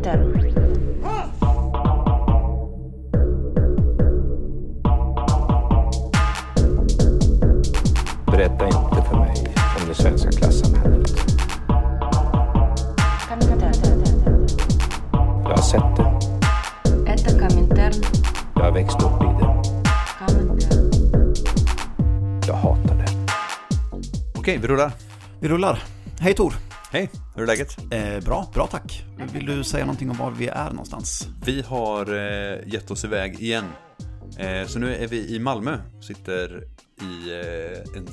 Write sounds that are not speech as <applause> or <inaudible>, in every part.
Winter. Berätta inte för mig om det svenska klassamhället. Jag har sett det. Jag har växt upp i det. Jag hatar det. Okej, vi rullar. Vi rullar. Hej Tor. Hej, hur är läget? Eh, bra, bra tack. Vill du säga någonting om var vi är någonstans? Vi har eh, gett oss iväg igen. Eh, så nu är vi i Malmö, sitter i eh, en,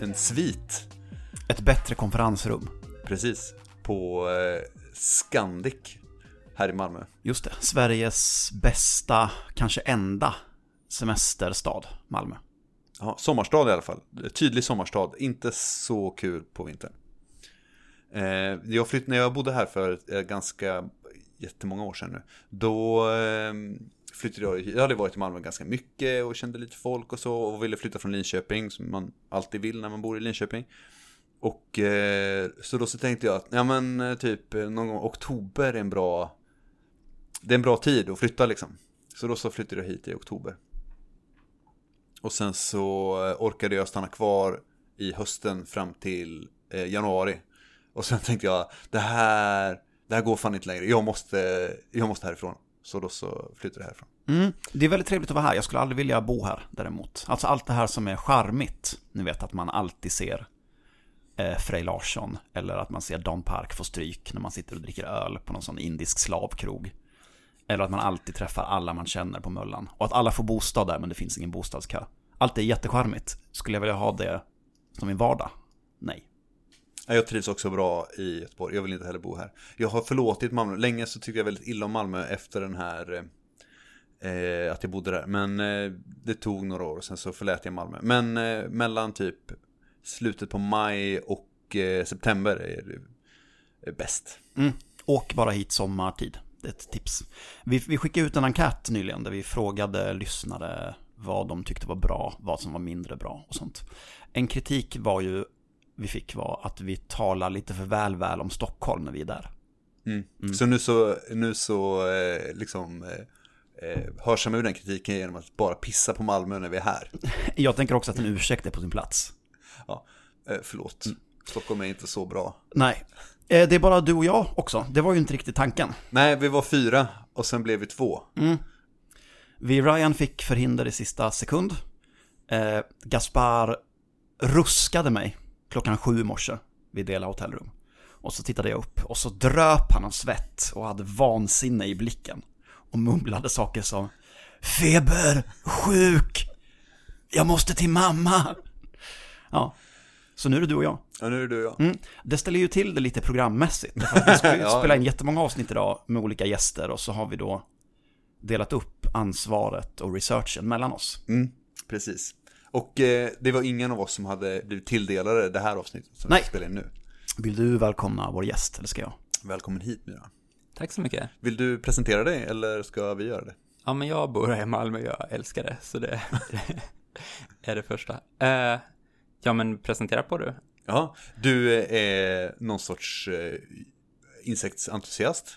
en svit, Ett bättre konferensrum. precis, på eh, Scandic här i Malmö. Just det, Sveriges bästa, kanske enda semesterstad, Malmö. Ja, sommarstad i alla fall. Tydlig sommarstad. Inte så kul på vintern. Eh, jag flytt, när jag bodde här för eh, ganska jättemånga år sedan nu. Då eh, flyttade jag, jag hade varit i Malmö ganska mycket och kände lite folk och så. Och ville flytta från Linköping som man alltid vill när man bor i Linköping. Och eh, så då så tänkte jag att, ja men eh, typ eh, någon gång oktober är en bra, det är en bra tid att flytta liksom. Så då så flyttade jag hit i oktober. Och sen så eh, orkade jag stanna kvar i hösten fram till eh, januari. Och sen tänkte jag, det här, det här går fan inte längre. Jag måste, jag måste härifrån. Så då så flyttade jag härifrån. Mm, det är väldigt trevligt att vara här. Jag skulle aldrig vilja bo här däremot. Alltså allt det här som är charmigt. Ni vet att man alltid ser eh, Frej Larsson. Eller att man ser Don Park få stryk när man sitter och dricker öl på någon sån indisk slavkrog. Eller att man alltid träffar alla man känner på Möllan. Och att alla får bostad där men det finns ingen bostadskö. Allt är jättecharmigt. Skulle jag vilja ha det som min vardag? Nej. Jag trivs också bra i Göteborg. Jag vill inte heller bo här. Jag har förlåtit Malmö. Länge så tyckte jag väldigt illa om Malmö efter den här eh, att jag bodde där. Men eh, det tog några år och sen så förlät jag Malmö. Men eh, mellan typ slutet på maj och eh, september är det eh, bäst. Mm. Åk bara hit sommartid. Det är ett tips. Vi, vi skickade ut en enkät nyligen där vi frågade lyssnare vad de tyckte var bra, vad som var mindre bra och sånt. En kritik var ju, vi fick var att vi talar lite för väl väl om Stockholm när vi är där. Mm. Så nu så, nu så eh, liksom eh, eh, ur den kritiken genom att bara pissa på Malmö när vi är här. <laughs> Jag tänker också att en ursäkt är på sin plats. Ja, eh, förlåt. Stockholm är inte så bra. Nej, Eh, det är bara du och jag också. Det var ju inte riktigt tanken. Nej, vi var fyra och sen blev vi två. Vi Ryan fick förhinder i sista sekund. Eh, Gaspar ruskade mig klockan sju i morse vid Dela hotellrum. Och så tittade jag upp och så dröp han av svett och hade vansinne i blicken. Och mumlade saker som Feber, sjuk, jag måste till mamma. Ja, så nu är det du och jag. Ja, nu är det du och jag. Mm. Det ställer ju till det lite programmässigt. Vi ska ju <laughs> Ja, spela in jättemånga avsnitt idag med olika gäster och så har vi då delat upp ansvaret och researchen mellan oss. Mm, precis. Och eh, det var ingen av oss som hade blivit tilldelade det här avsnittet som Nej. vi spelar in nu. Vill du välkomna vår gäst, eller ska jag? Välkommen hit Myra. Tack så mycket. Vill du presentera dig eller ska vi göra det? Ja, men jag bor här i Malmö, jag älskar det, så det, det <laughs> är det första. Eh, ja, men presentera på du. Ja, du är någon sorts eh, insektsentusiast.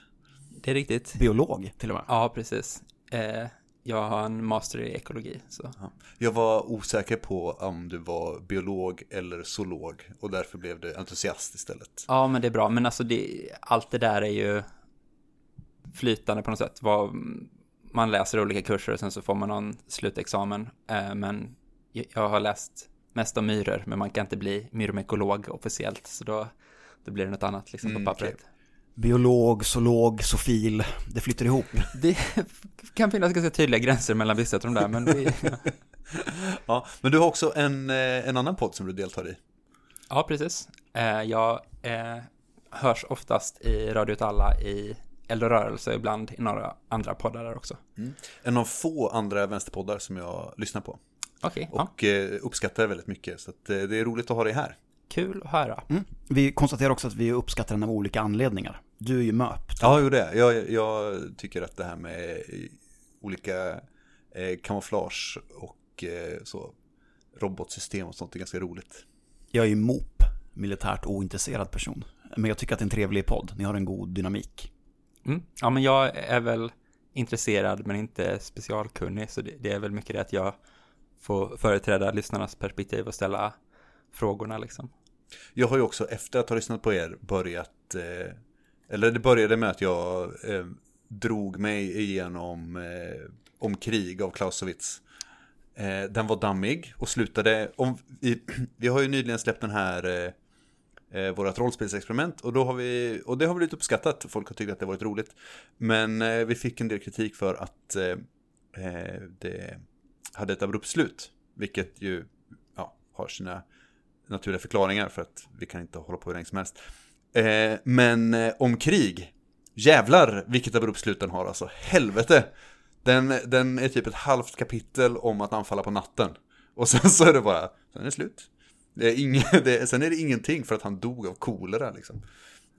Det är riktigt. Biolog, till och med. Ja, precis. Eh, jag har en master i ekologi, så. Ja. Jag var osäker på om du var biolog eller zoolog och därför blev du entusiast istället. Ja, men det är bra, men alltså det, allt det där är ju flytande på något sätt. Man läser olika kurser och sen så får man någon slutexamen. Eh, men jag, har läst mest om myror, men man kan inte bli myrmekolog officiellt, så då, då blir det något annat liksom på Mm, pappret. Biolog, zoolog, sofil, det flyter ihop. Det kan finnas ganska tydliga gränser mellan vissa av de där, men det, <laughs> Ja, men du har också en, eh, en annan podd som du deltar i. ja, precis. Eh, Jag eh, hörs oftast i Radio alla i och rörelse, ibland i några andra poddar där också. En av få andra vänsterpoddar som jag lyssnar på. Okej, ja, Och eh, uppskattar väldigt mycket. Så att, det är roligt att ha dig här. kul att höra. Mm. Vi konstaterar också att vi uppskattar den av olika anledningar. Du är ju MÖP. Ja, jo det. Jag, jag tycker att det här med eh, olika eh, kamouflage och eh, så robotsystem och sånt är ganska roligt. Jag är ju MOP, militärt ointresserad person. Men jag tycker att det är en trevlig podd. Ni har en god dynamik. Mm. Ja, men jag är väl intresserad men inte specialkunnig, så det, det är väl mycket det att jag får företräda lyssnarnas perspektiv och ställa frågorna liksom. Jag har ju också efter att ha lyssnat på er börjat, eh, eller det började med att jag eh, drog mig igenom eh, om krig av Clausewitz. Eh, den var dammig och slutade, om, vi, <clears throat> vi har ju nyligen släppt den här eh, eh, vårat rollspelsexperiment och, då har vi, och det har blivit uppskattat, folk har tyckt att det varit roligt. Men eh, vi fick en del kritik för att eh, eh, det hade ett abrupt slut, vilket ju ja, har sina naturliga förklaringar för att vi kan inte hålla på hur länge som helst. Eh, men eh, om krig, jävlar vilket abrupt slut den har alltså, helvete. Den, den är typ ett halvt kapitel om att anfalla på natten. Och sen så är det bara, sen är det slut. Det är ingen, <laughs> det, är- sen är det ingenting för att han dog av kolera liksom.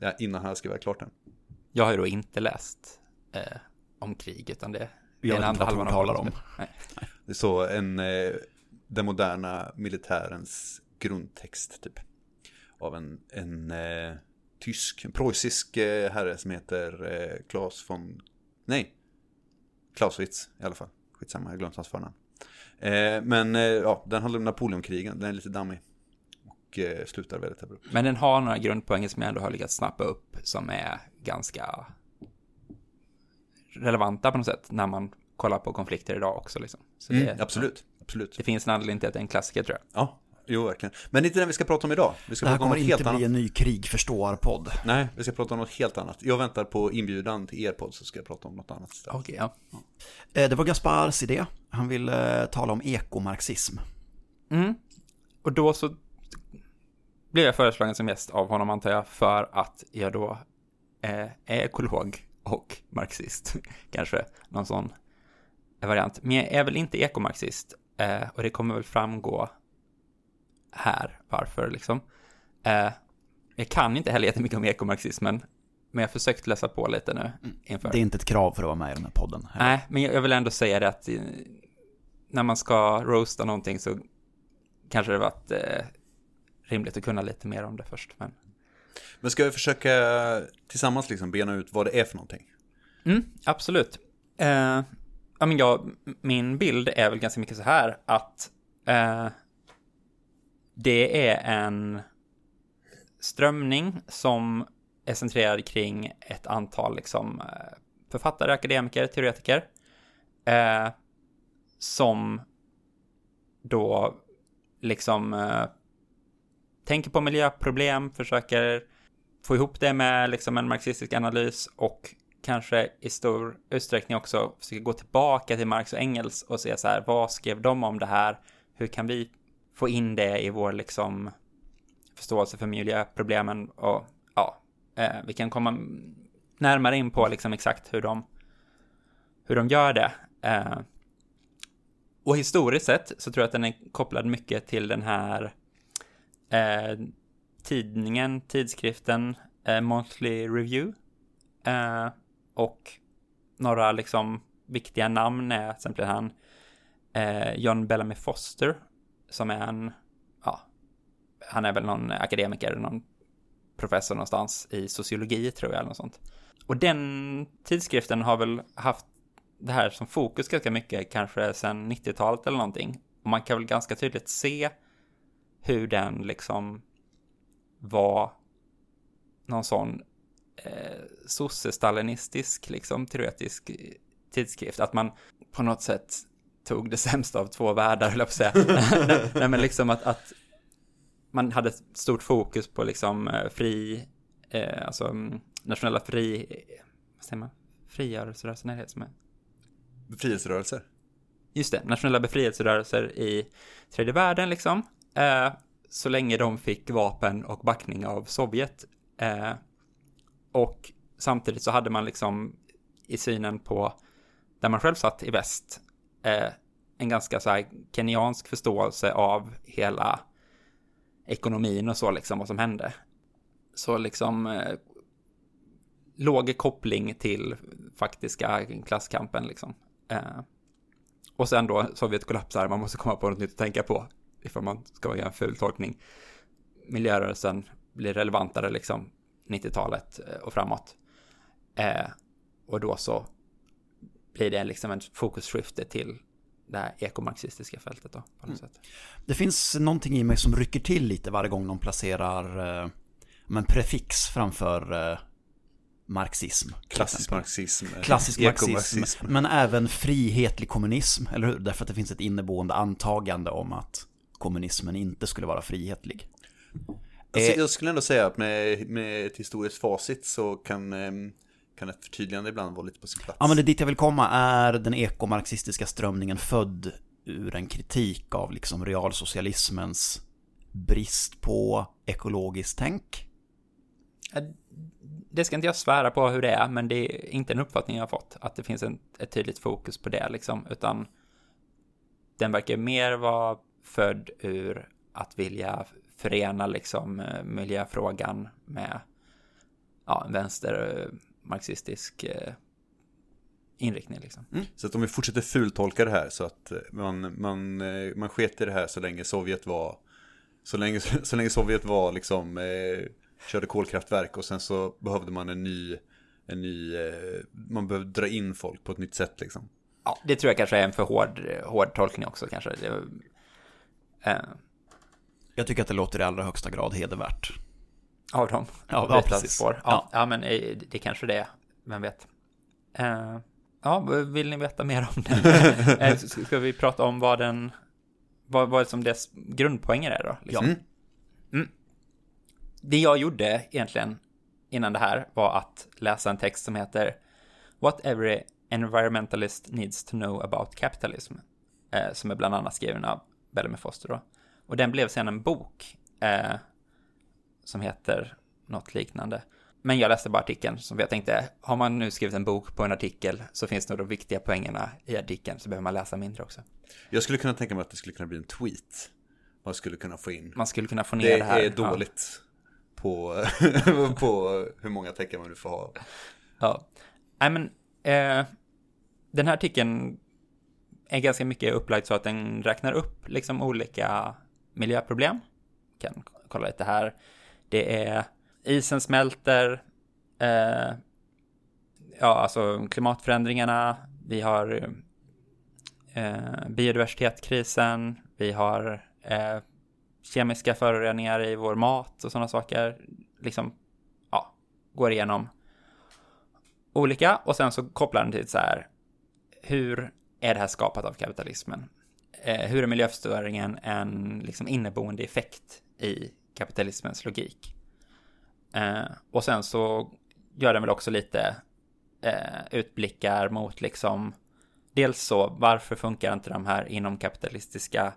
Ja, innan han skrev klart den. Jag har ju då inte läst eh, om krig, utan det vet inte vad halvan talar om. Nej. Det är så en, eh, den moderna militärens grundtext typ. Av en, en eh, tysk, en preussisk eh, herre som heter eh, Claes von, nej, Clausewitz i alla fall. Skitsamma, jag glömt hans förnamn. Eh, men eh, ja, den handlar om Napoleonkrigen, den är lite dammig. Och eh, slutar väldigt abrupt. Men den har några grundpoänger som jag ändå har lyckats snappa upp som är ganska relevanta på något sätt när man kollar på konflikter idag också. Liksom. Så det, Mm, absolut, absolut. det finns en anledning till att det är en klassiker tror jag. Ja, jo verkligen. Men det är inte den vi ska prata om idag. Vi ska Det här prata om kommer något helt inte annat. bli en ny krigförståarpodd. Nej, vi ska prata om något helt annat. Jag väntar på inbjudan till er podd så ska jag prata om något annat istället. Okej, ja. Eh, Det var Gaspars idé. Han ville eh, tala om ekomarxism. Mm. Och då så blev jag föreslagen som gäst av honom antar jag för att jag då eh, är ekolog och marxist. <laughs> Kanske någon sån variant. Men jag är väl inte ekomarxist och det kommer väl framgå här varför liksom. Eh, jag kan inte heller jättemycket om ekomarxismen men jag har försökt läsa på lite nu inför. Det är inte ett krav för att vara med i den här podden. Nej, men jag jag vill ändå säga det att eh, när man ska roasta någonting så kanske det varit eh, rimligt att kunna lite mer om det först. Men... Men ska vi försöka tillsammans liksom bena ut vad det är för någonting? Mm, absolut. Eh, ja, men jag, min bild är väl ganska mycket så här att eh, det är en strömning som är centrerad kring ett antal liksom, eh, författare, akademiker, teoretiker eh, som då liksom eh, tänker på miljöproblem, försöker få ihop det med liksom en marxistisk analys och kanske i stor utsträckning också försöker gå tillbaka till Marx och Engels och se så här, vad skrev de om det här? Hur kan vi få in det i vår liksom förståelse för miljöproblemen och ja, eh, vi kan komma närmare in på liksom exakt hur de hur de gör det. Eh, och historiskt sett så tror jag att den är kopplad mycket till den här eh, tidningen, tidskriften eh, Monthly Review. Eh, och några liksom viktiga namn är till exempel han eh, John Bellamy Foster som är en, ja, han är väl någon akademiker, någon professor någonstans i sociologi tror jag eller något sånt. Och den tidskriften har väl haft det här som fokus ganska mycket, kanske sedan 90-talet eller någonting. Och man kan väl ganska tydligt se hur den liksom var någon sån eh, sosse-stalinistisk, liksom teoretisk eh, tidskrift. Att man på något sätt tog det sämsta av två världar, höll jag på att säga. <laughs> nej, men liksom att, att man hade ett stort fokus på liksom eh, fri, eh, alltså mm, nationella fri, vad säger man, frigörelserörelsen är det som är Befrielserörelser. Just det, nationella befrielserörelser i tredje världen liksom. Eh, så länge de fick vapen och backning av Sovjet. Eh, och samtidigt så hade man liksom i synen på där man själv satt i väst eh, en ganska så här kenyansk förståelse av hela ekonomin och så liksom vad som hände. Så liksom eh, låg koppling till faktiska klasskampen liksom. Eh, och sen då Sovjet kollapsar, man måste komma på något nytt att tänka på ifall man ska göra en ful tolkning. Miljörörelsen blir relevantare liksom 90-talet eh, och framåt. Eh, och då så blir det liksom en fokusskifte till det här ekomarxistiska fältet då, på något sätt. Det finns någonting i mig som rycker till lite varje gång de placerar eh, men prefix framför eh, marxism. till Klassisk marxism. eh, Klassisk marxism, ekomarxism. men även frihetlig kommunism, eller hur? Därför att det finns ett inneboende antagande om att kommunismen inte skulle vara frihetlig. Alltså, Eh, jag skulle ändå säga att med, med ett historiskt facit så kan, ehm, kan ett förtydligande ibland vara lite på sin plats. Ja men det dit jag vill komma är den ekomarxistiska strömningen född ur en kritik av liksom realsocialismens brist på ekologiskt tänk. Det ska inte jag svära på hur det är, men det är inte en uppfattning jag har fått, att det finns en, ett tydligt fokus på det liksom, utan den verkar mer vara född ur att vilja förena liksom eh, miljöfrågan med ja, vänster eh, marxistisk eh, inriktning liksom. Så att om vi fortsätter fultolka det här så att eh, man, man, eh, man sket i det här så länge Sovjet var så länge, <laughs> så länge Sovjet var liksom eh, körde kolkraftverk och sen så behövde man en ny en ny, eh, man behövde dra in folk på ett nytt sätt liksom. Ja, det tror jag kanske är en för hård, hård tolkning också kanske. Det, eh, Jag tycker att det låter i allra högsta grad hedervärt. Av dem. Ja, ja, precis. Spår. Ja. Ja, ja, men eh, det kanske det är. Vem vet. Eh, ja, vill ni veta mer om den? <laughs> Eh, Ska vi prata om vad den, vad, vad som dess grundpoänger är då? Liksom? Mm. Det jag gjorde egentligen innan det här var att läsa en text som heter What every environmentalist needs to know about capitalism. Eh, som är bland annat skriven av Bellamy Foster då. Och den blev sen en bok eh, som heter något liknande. Men jag läste bara artikeln, så jag tänkte, har man nu skrivit en bok på en artikel så finns nog de viktiga poängerna i artikeln, så behöver man läsa mindre också. Jag skulle kunna tänka mig att det skulle kunna bli en tweet. Man skulle kunna få in. Man skulle kunna få ner Det det, här. är dåligt på, <laughs> på hur många tecken man nu får ha. Ja. Nej, men eh, den här artikeln är ganska mycket upplagd så att den räknar upp liksom olika miljöproblem. Kan kolla lite här. Det är isen smälter, eh, ja, alltså klimatförändringarna, vi har eh, biodiversitetskrisen, vi har eh, kemiska föroreningar i vår mat och sådana saker. Liksom, ja, går igenom olika och sen så kopplar den till så här, hur är det här skapat av kapitalismen? Eh, hur är miljöförstöringen en liksom inneboende effekt i kapitalismens logik? Eh, och sen så gör den väl också lite eh, utblickar mot liksom dels så varför funkar inte de här inomkapitalistiska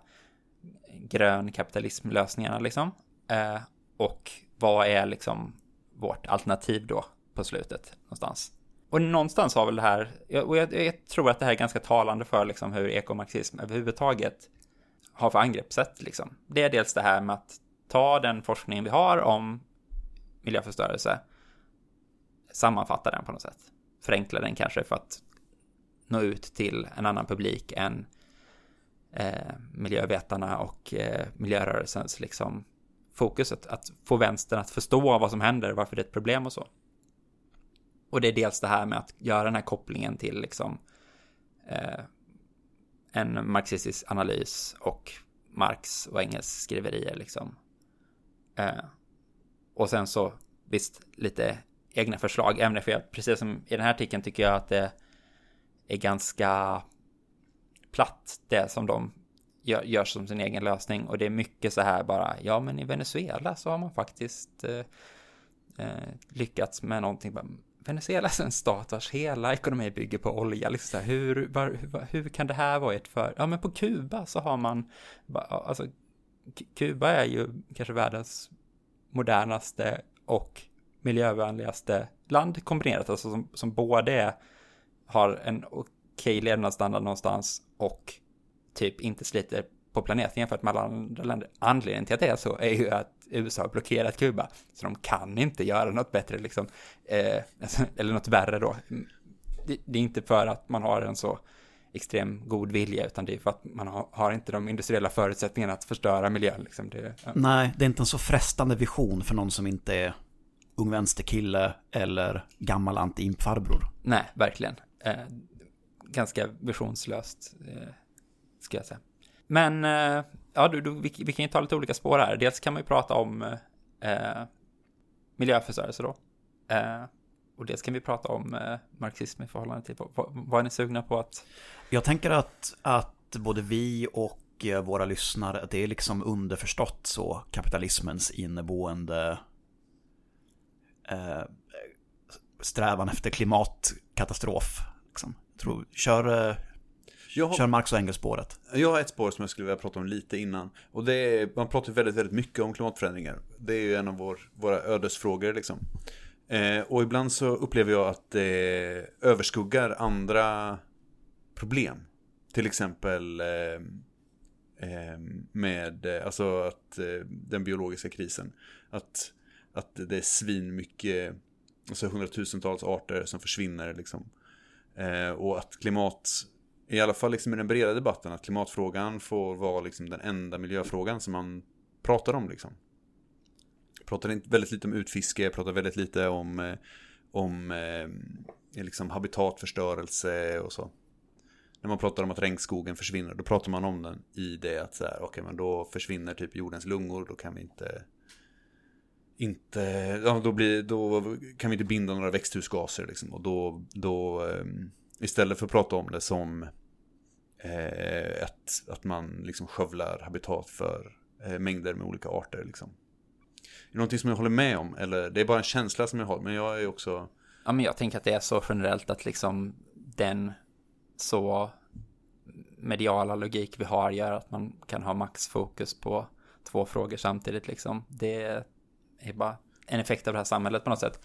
grön kapitalismlösningarna liksom? Eh, och vad är liksom vårt alternativ då på slutet någonstans? Och någonstans har väl det här, och jag, jag tror att det här är ganska talande för liksom hur ekomarxism överhuvudtaget har för angreppssätt liksom. Det är dels det här med att ta den forskning vi har om miljöförstörelse, sammanfatta den på något sätt, förenkla den kanske för att nå ut till en annan publik än eh, miljövetarna och eh, miljörörelsens liksom fokus, att, att få vänstern att förstå vad som händer, varför det är ett problem och så. Och det är dels det här med att göra den här kopplingen till liksom eh, en marxistisk analys och Marx och Engels skriverier liksom. Eh, och sen så visst lite egna förslag, även för jag, precis som i den här artikeln tycker jag att det är ganska platt det som de gör, gör som sin egen lösning och det är mycket så här bara, ja men i Venezuela så har man faktiskt eh, eh, lyckats med någonting. Bara, Venezuela är en stat vars hela ekonomi bygger på olja. Liksom så här, hur, var, hur, hur kan det här vara ett för... Ja, men på Kuba så har man... Alltså, Kuba är ju kanske världens modernaste och miljövänligaste land kombinerat, alltså som, som både är, har en okej levnadsstandard någonstans och typ inte sliter på planeten jämfört med alla andra länder. Anledningen till att det är så är ju att USA har blockerat Kuba, så de kan inte göra något bättre liksom, eh, <laughs> eller något värre då. Det, det är inte för att man har en så extrem god vilja, utan det är för att man har, har inte de industriella förutsättningarna att förstöra miljön. Liksom. Det, ja. Nej, det är inte en så frestande vision för någon som inte är ung vänsterkille eller gammal anti-impfarbror. Nej, verkligen. Eh, ganska visionslöst, eh, ska jag säga. Men, eh, ja, du, du, vi, vi kan ju ta lite olika spår här. Dels kan man ju prata om eh, miljöförstörelse då. Eh, och dels kan vi prata om eh, marxism i förhållande till, vad, vad är ni sugna på att... Jag tänker att, att både vi och eh, våra lyssnare, att det är liksom underförstått så kapitalismens inneboende eh, strävan efter klimatkatastrof. Liksom. Jag tror, kör, eh, har, kör Marx och Engels-spåret. jag har ett spår som jag skulle vilja prata om lite innan. Och det är, man pratar väldigt, väldigt mycket om klimatförändringar. Det är ju en av vår, våra ödesfrågor liksom. Eh, och ibland så upplever jag att det överskuggar andra problem. Till exempel eh, eh, med, eh, alltså att eh, den biologiska krisen. Att, att det är svin mycket, alltså hundratusentals arter som försvinner liksom. Eh, och att klimat, i alla fall liksom i den breda debatten, att klimatfrågan får vara liksom den enda miljöfrågan som man pratar om liksom. Pratar väldigt lite om utfiske, pratar väldigt lite om, om eh, liksom habitatförstörelse och så. När man pratar om att regnskogen försvinner, då pratar man om den i det att så här, okej okay, men då försvinner typ jordens lungor, då kan vi inte inte, ja, då, blir, då kan vi inte binda några växthusgaser liksom. Och då, då ehm, istället för att prata om det som eh, att, att man liksom skövlar habitat för eh, mängder med olika arter liksom. Är det någonting som jag håller med om? Eller det är bara en känsla som jag har, men jag är också... Ja, men jag tänker att det är så generellt att liksom den så mediala logik vi har gör att man kan ha maxfokus på två frågor samtidigt liksom. Det är bara en effekt av det här samhället på något sätt.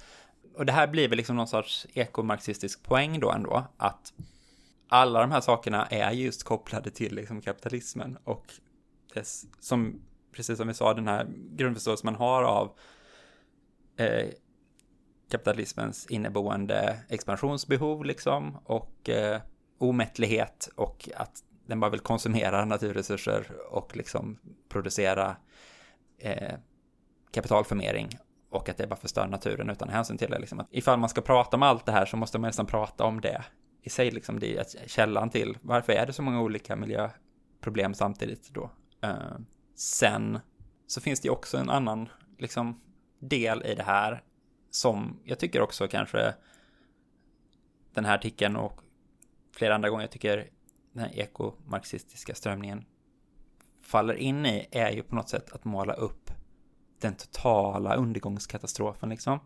Och det här blir väl liksom någon sorts ekomarxistisk poäng då ändå, att alla de här sakerna är just kopplade till liksom kapitalismen och dess, som, precis som vi sa, den här grundförståelsen man har av eh, kapitalismens inneboende expansionsbehov liksom och eh, omättlighet och att den bara vill konsumera naturresurser och liksom producera eh, kapitalförmering och att det bara förstör naturen utan hänsyn till det. Liksom. Att ifall man ska prata om allt det här så måste man nästan prata om det i sig, liksom, det är källan till varför är det så många olika miljöproblem samtidigt då. Eh, sen så finns det ju också en annan liksom, del i det här som jag tycker också kanske den här artikeln och flera andra gånger jag tycker den här ekomarxistiska strömningen faller in i är ju på något sätt att måla upp den totala undergångskatastrofen liksom.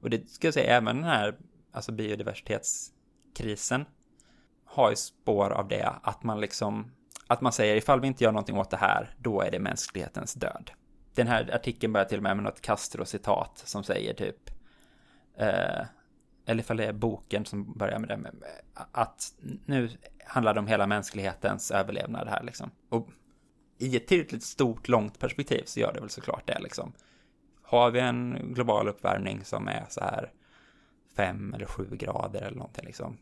Och det ska jag säga, även den här alltså biodiversitetskrisen har ju spår av det, att man liksom, att man säger ifall vi inte gör någonting åt det här, då är det mänsklighetens död. Den här artikeln börjar till och med med något Castro-citat som säger typ, eh, eller ifall det är boken som börjar med det, med, eh, att nu handlar det om hela mänsklighetens överlevnad här liksom. Och i ett tillräckligt stort, långt perspektiv så gör det väl såklart det liksom. Har vi en global uppvärmning som är så här fem eller sju grader eller någonting liksom.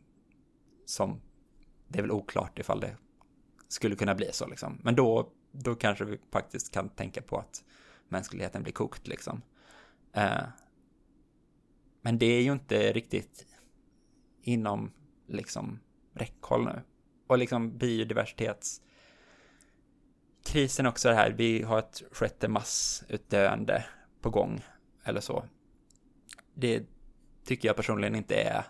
Som det är väl oklart ifall det skulle kunna bli så liksom. Men då, då kanske vi faktiskt kan tänka på att mänskligheten blir kokt liksom. Eh, men det är ju inte riktigt inom liksom räckhåll nu. Och liksom biodiversitets krisen också det här, vi har ett sjätte massutdöende på gång, eller så. Det tycker jag personligen inte är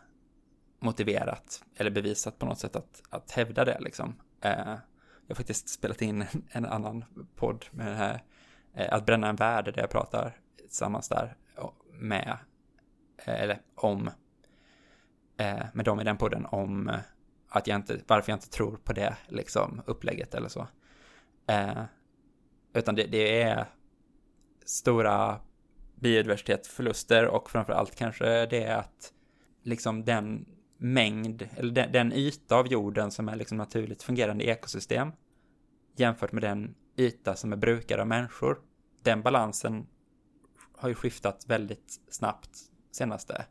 motiverat eller bevisat på något sätt att, att hävda det liksom. Eh, jag har faktiskt spelat in en, <laughs> en annan podd med det här, eh, att bränna en värld där jag pratar tillsammans där med, Eh, eller om, eh, med dem i den podden om eh, att jag inte, varför jag inte tror på det liksom upplägget eller så. Eh, utan det, det, är stora biodiversitetsförluster och framförallt kanske det är att liksom den mängd, eller den, den yta av jorden som är liksom naturligt fungerande ekosystem jämfört med den yta som är brukad av människor. Den balansen har ju skiftat väldigt snabbt senaste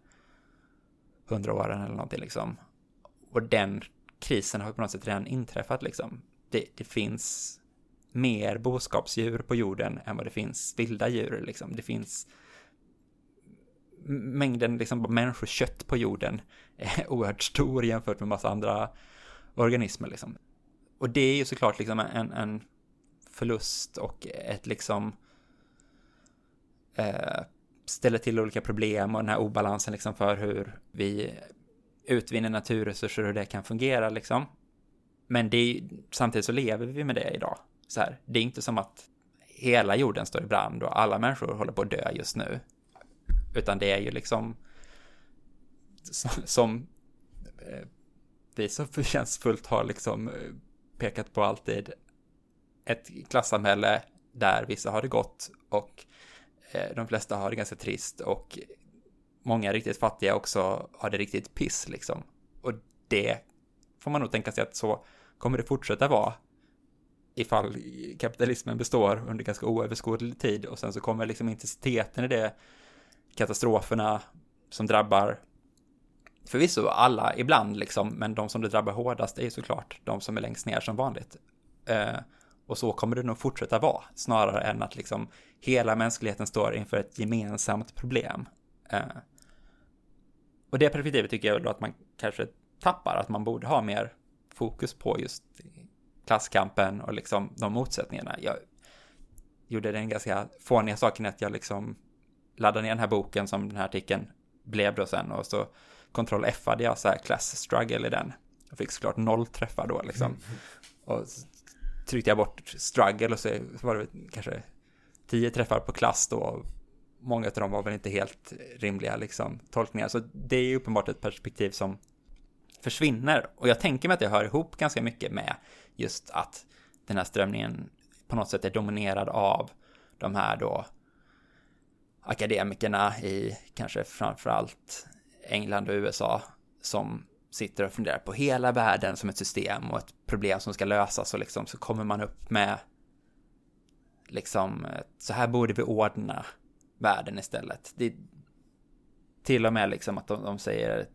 hundra åren eller någonting liksom. Och den krisen har ju på något sätt redan inträffat liksom. Det, det finns mer boskapsdjur på jorden än vad det finns vilda djur. Liksom. Det finns mängden liksom människokött på jorden är <laughs> oerhört stor jämfört med massa andra organismer liksom. Och det är ju såklart liksom en, en förlust och ett liksom eh, ställer till olika problem och den här obalansen liksom för hur vi utvinner naturresurser och hur det kan fungera liksom. Men det är, samtidigt så lever vi med det idag. Så här, det är inte som att hela jorden står i brand och alla människor håller på att dö just nu. Utan det är ju liksom som, som vi så förtjänstfullt har liksom eh, pekat på alltid ett klassamhälle där vissa har det gott och Eh, de flesta har det ganska trist och många riktigt fattiga också har det riktigt piss liksom. Och det får man nog tänka sig att så kommer det fortsätta vara ifall kapitalismen består under ganska oöverskådlig tid och sen så kommer liksom intensiteten i det katastroferna som drabbar förvisso alla ibland liksom, men de som det drabbar hårdast är ju såklart de som är längst ner som vanligt. Eh, och så kommer det nog fortsätta vara, snarare än att liksom hela mänskligheten står inför ett gemensamt problem. Eh, och det perspektivet tycker jag då att man kanske tappar, att man borde ha mer fokus på just klasskampen och liksom de motsättningarna. Jag gjorde den ganska fåniga saken att jag liksom laddade ner den här boken som den här artikeln blev då sen och så kontroll F hade jag så här class struggle i den. Jag fick såklart noll träffar då liksom. Och så tryckte jag bort struggle och så var det kanske tio träffar på klass då. Många av dem var väl inte helt rimliga liksom tolkningar. Så det är ju uppenbart ett perspektiv som försvinner. Och jag tänker mig att det hör ihop ganska mycket med just att den här strömningen på något sätt är dominerad av de här då akademikerna i kanske framförallt England och USA som sitter och funderar på hela världen som ett system och ett problem som ska lösas och liksom så kommer man upp med liksom eh, så här borde vi ordna världen istället. Det, till och med liksom att de, de säger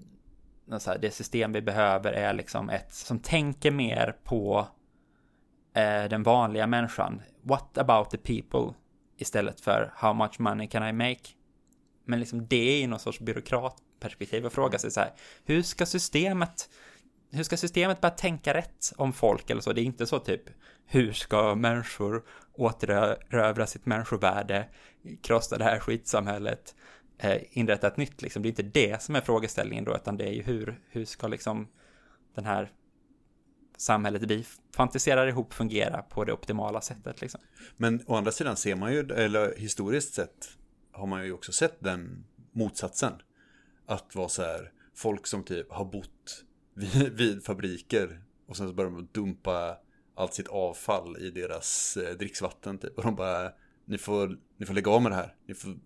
så här, det system vi behöver är liksom ett som tänker mer på eh, den vanliga människan. What about the people? Istället för how much money can I make? Men liksom det är ju någon sorts byråkrat perspektiv och fråga sig så här, hur ska systemet hur ska systemet börja tänka rätt om folk eller så? Det är inte så typ, hur ska människor återerövra sitt människovärde, krossa det här skitsamhället, eh, inrätta ett nytt liksom. Det är inte det som är frågeställningen då, utan det är ju hur, hur ska liksom den här samhället vi fantiserar ihop fungera på det optimala sättet liksom. Men å andra sidan ser man ju, eller historiskt sett har man ju också sett den motsatsen. Att vara så här, folk som typ har bott vid, <laughs> vid fabriker och sen så börjar de dumpa allt sitt avfall i deras eh, dricksvatten typ. Och de bara, ni får, ni får lägga av med det här. Ni får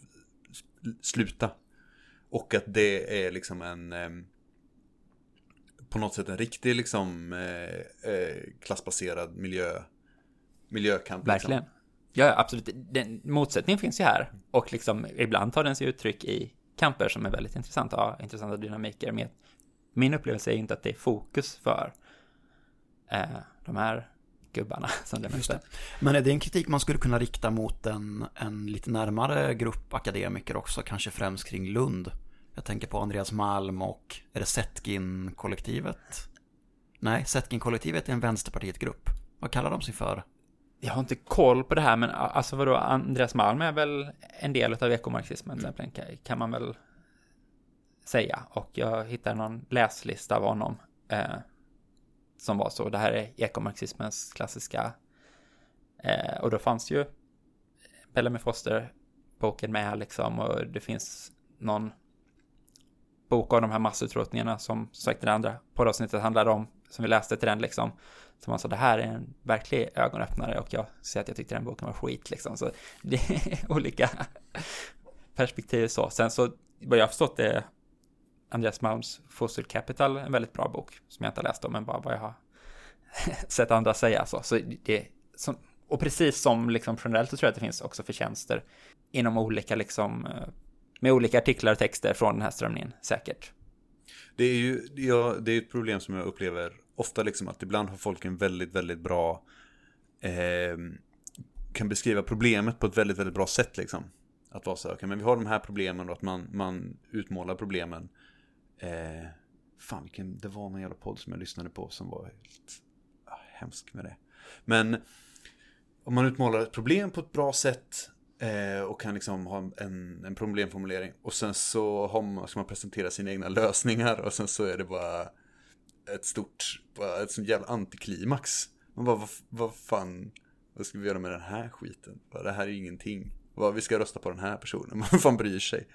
sluta. Och att det är liksom en eh, på något sätt en riktig liksom eh, eh, klassbaserad miljö miljökamp. Liksom. Verkligen. Ja, ja, absolut. Den, motsättningen finns ju här. Och liksom, ibland tar den sig uttryck i kamper som är väldigt intressanta. Ja, intressanta dynamiker. Men min upplevelse är inte att det är fokus för eh, de här gubbarna <laughs> som det Just det. Men är det en kritik man skulle kunna rikta mot en, en lite närmare grupp akademiker också, kanske främst kring Lund? Jag tänker på Andreas Malm och, är det Setkin-kollektivet? Nej, Setkin-kollektivet är en Vänsterpartiet-grupp. Vad kallar de sig för? Jag har inte koll på det här, men alltså vadå, Andreas Malm är väl en del av ekomarxismen, till exempel, kan, man väl säga. Och jag hittade någon läslista av honom eh, som var så. Det här är ekomarxismens klassiska. Eh, och då fanns ju Bellamy Foster boken med liksom och det finns någon bok av de här massutrotningarna som sagt det andra poddavsnittet handlade om som vi läste till den liksom. Som man sa, det här är en verklig ögonöppnare och jag säger att jag tyckte den boken var skit liksom. Så <laughs> det är olika perspektiv så. Sen så, vad jag har förstått är Andreas Malms Fossil Capital en väldigt bra bok som jag inte har läst om, men bara vad jag har <laughs> sett andra säga så. så det, som, och precis som liksom generellt så tror jag att det finns också förtjänster inom olika liksom eh, med olika artiklar och texter från den här strömningen säkert. Det är ju ja, det är ett problem som jag upplever ofta liksom att ibland har folk en väldigt, väldigt bra eh, kan beskriva problemet på ett väldigt, väldigt bra sätt liksom. Att vara så här, okej, men vi har de här problemen och att man, man utmålar problemen. Eh, fan, vilken, det var någon jävla podd som jag lyssnade på som var helt ah, hemsk med det. Men om man utmålar ett problem på ett bra sätt eh, och kan liksom ha en, en problemformulering och sen så har man, ska man presentera sina egna lösningar och sen så är det bara ett stort, ett sånt jävla antiklimax. Man bara, vad, vad fan, vad ska vi göra med den här skiten? Bara, det här är ingenting. Vad, vi ska rösta på den här personen, <laughs> man fan bryr sig.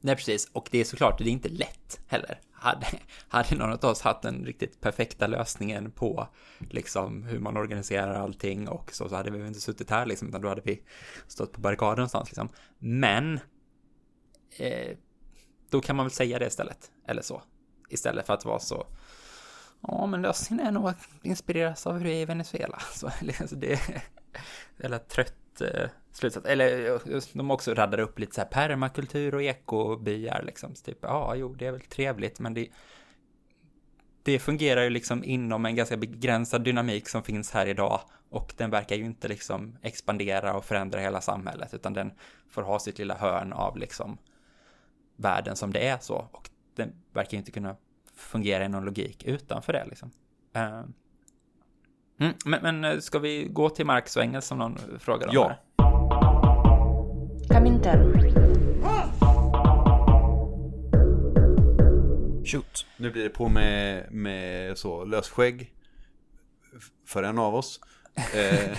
Nej, precis. Och det är såklart, det är inte lätt heller. Hade, hade någon av oss haft den riktigt perfekta lösningen på liksom hur man organiserar allting och så, så hade vi inte suttit här liksom, utan då hade vi stått på barrikaden någonstans liksom. Men eh, då kan man väl säga det istället, eller så. Istället för att vara så, ja men lösningen är nog att inspireras av hur det är i Venezuela. <laughs> Så, alltså, det är eller trött eh, slutsats. Eller just de också raddar upp lite så här permakultur och ekobyar liksom. Så typ, ja, jo, det är väl trevligt, men det, det fungerar ju liksom inom en ganska begränsad dynamik som finns här idag och den verkar ju inte liksom expandera och förändra hela samhället utan den får ha sitt lilla hörn av liksom världen som det är så och den verkar ju inte kunna fungera i någon logik utanför det liksom. Eh, Mm, men, men eh, ska vi gå till Marx och Engels som någon frågar om? Ja. här? Comintern. Shoot. Nu blir det på med, med så lösskägg för en av oss. Eh,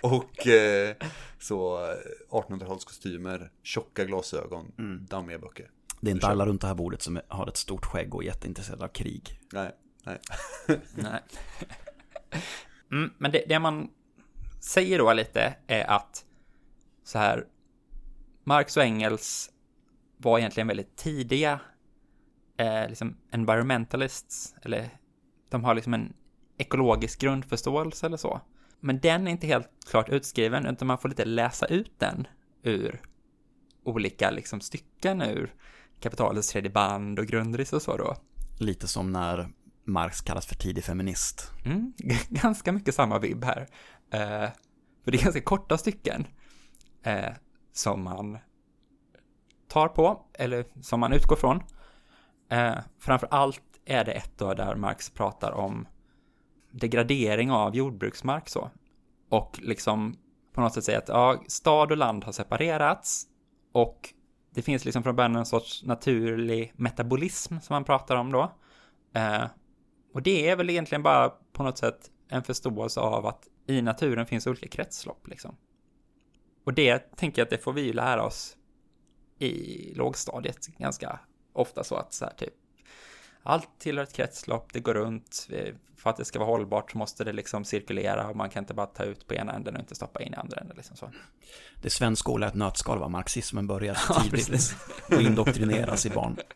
<laughs> och eh, så 1800-talskostymer, tjocka glasögon, dammiga böcker. Det är inte alla runt det här bordet som har ett stort skägg och är jätteintresserade av krig. Nej, nej. <laughs> Nej. Mm, men det, det man säger då lite är att så här, Marx och Engels var egentligen väldigt tidiga eh, liksom environmentalists, eller de har liksom en ekologisk grundförståelse eller så. Men den är inte helt klart utskriven, utan man får lite läsa ut den ur olika liksom stycken ur kapitalets tredje band och grundris och så då. Lite som när Marx kallas för tidig feminist. Mm, <laughs> ganska mycket samma vibb här. Eh, för det är ganska korta stycken eh, som man tar på, eller som man utgår från. Eh, framför allt är det ett då där Marx pratar om degradering av jordbruksmark så. Och liksom på något sätt säger att ja, stad och land har separerats och det finns liksom från början en sorts naturlig metabolism som man pratar om då. Eh, och det är väl egentligen bara på något sätt en förståelse av att i naturen finns olika kretslopp liksom. Och det tänker jag att det får vi ju lära oss i lågstadiet ganska ofta så att så här typ allt tillhör ett kretslopp, det går runt, eh, för att det ska vara hållbart så måste det liksom cirkulera och man kan inte bara ta ut på ena änden och inte stoppa in i andra änden liksom så. Det är svensk skola ett nötskal var marxismen började <laughs> Ja, tidigt precis. och indoktrineras i barn. <laughs>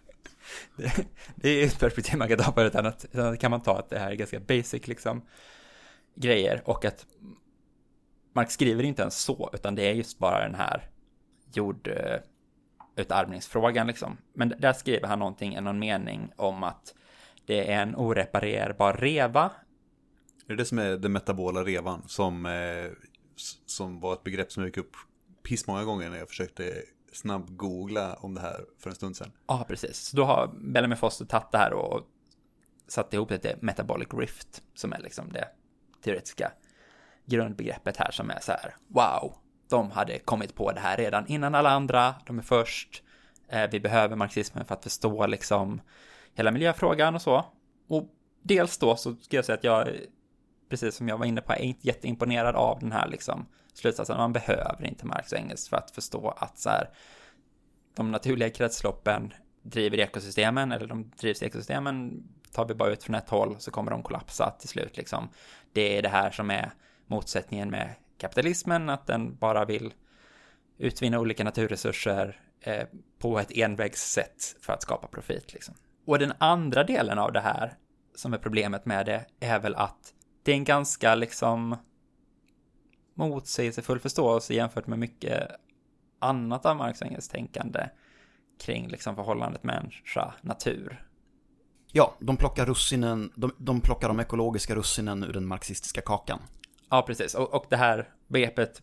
Det, det är ett perspektiv man kan ta på det annat. Sen kan man ta att det här är ganska basic liksom grejer och att Marx skriver inte ens så, utan det är just bara den här jordutarmningsfrågan liksom. Men där skriver han någonting, någon mening om att det är en oreparerbar reva. Är det det som är den metabola revan? Som, eh, som var ett begrepp som gick upp pissmånga gånger när jag försökte snabb-googla om det här för en stund sedan. Ja, precis. Så då har Bellamy Foster tagit det här och satt ihop det till metabolic rift, som är liksom det teoretiska grundbegreppet här som är så här, wow, de hade kommit på det här redan innan alla andra, de är först, eh, vi behöver marxismen för att förstå liksom hela miljöfrågan och så. Och dels då så ska jag säga att jag, precis som jag var inne på, är inte jätteimponerad av den här liksom slutsatsen, man behöver inte Marx och Engels för att förstå att så här, de naturliga kretsloppen driver ekosystemen, eller de drivs i ekosystemen, tar vi bara ut från ett håll så kommer de kollapsa till slut liksom. Det är det här som är motsättningen med kapitalismen, att den bara vill utvinna olika naturresurser eh, på ett envägssätt för att skapa profit liksom. Och den andra delen av det här, som är problemet med det, är väl att det är en ganska liksom motsägelsefull förståelse jämfört med mycket annat av Marx och Engels tänkande kring liksom förhållandet människa-natur. Ja, de plockar russinen, de, de plockar de ekologiska russinen ur den marxistiska kakan. Ja, precis. Och, och det här begreppet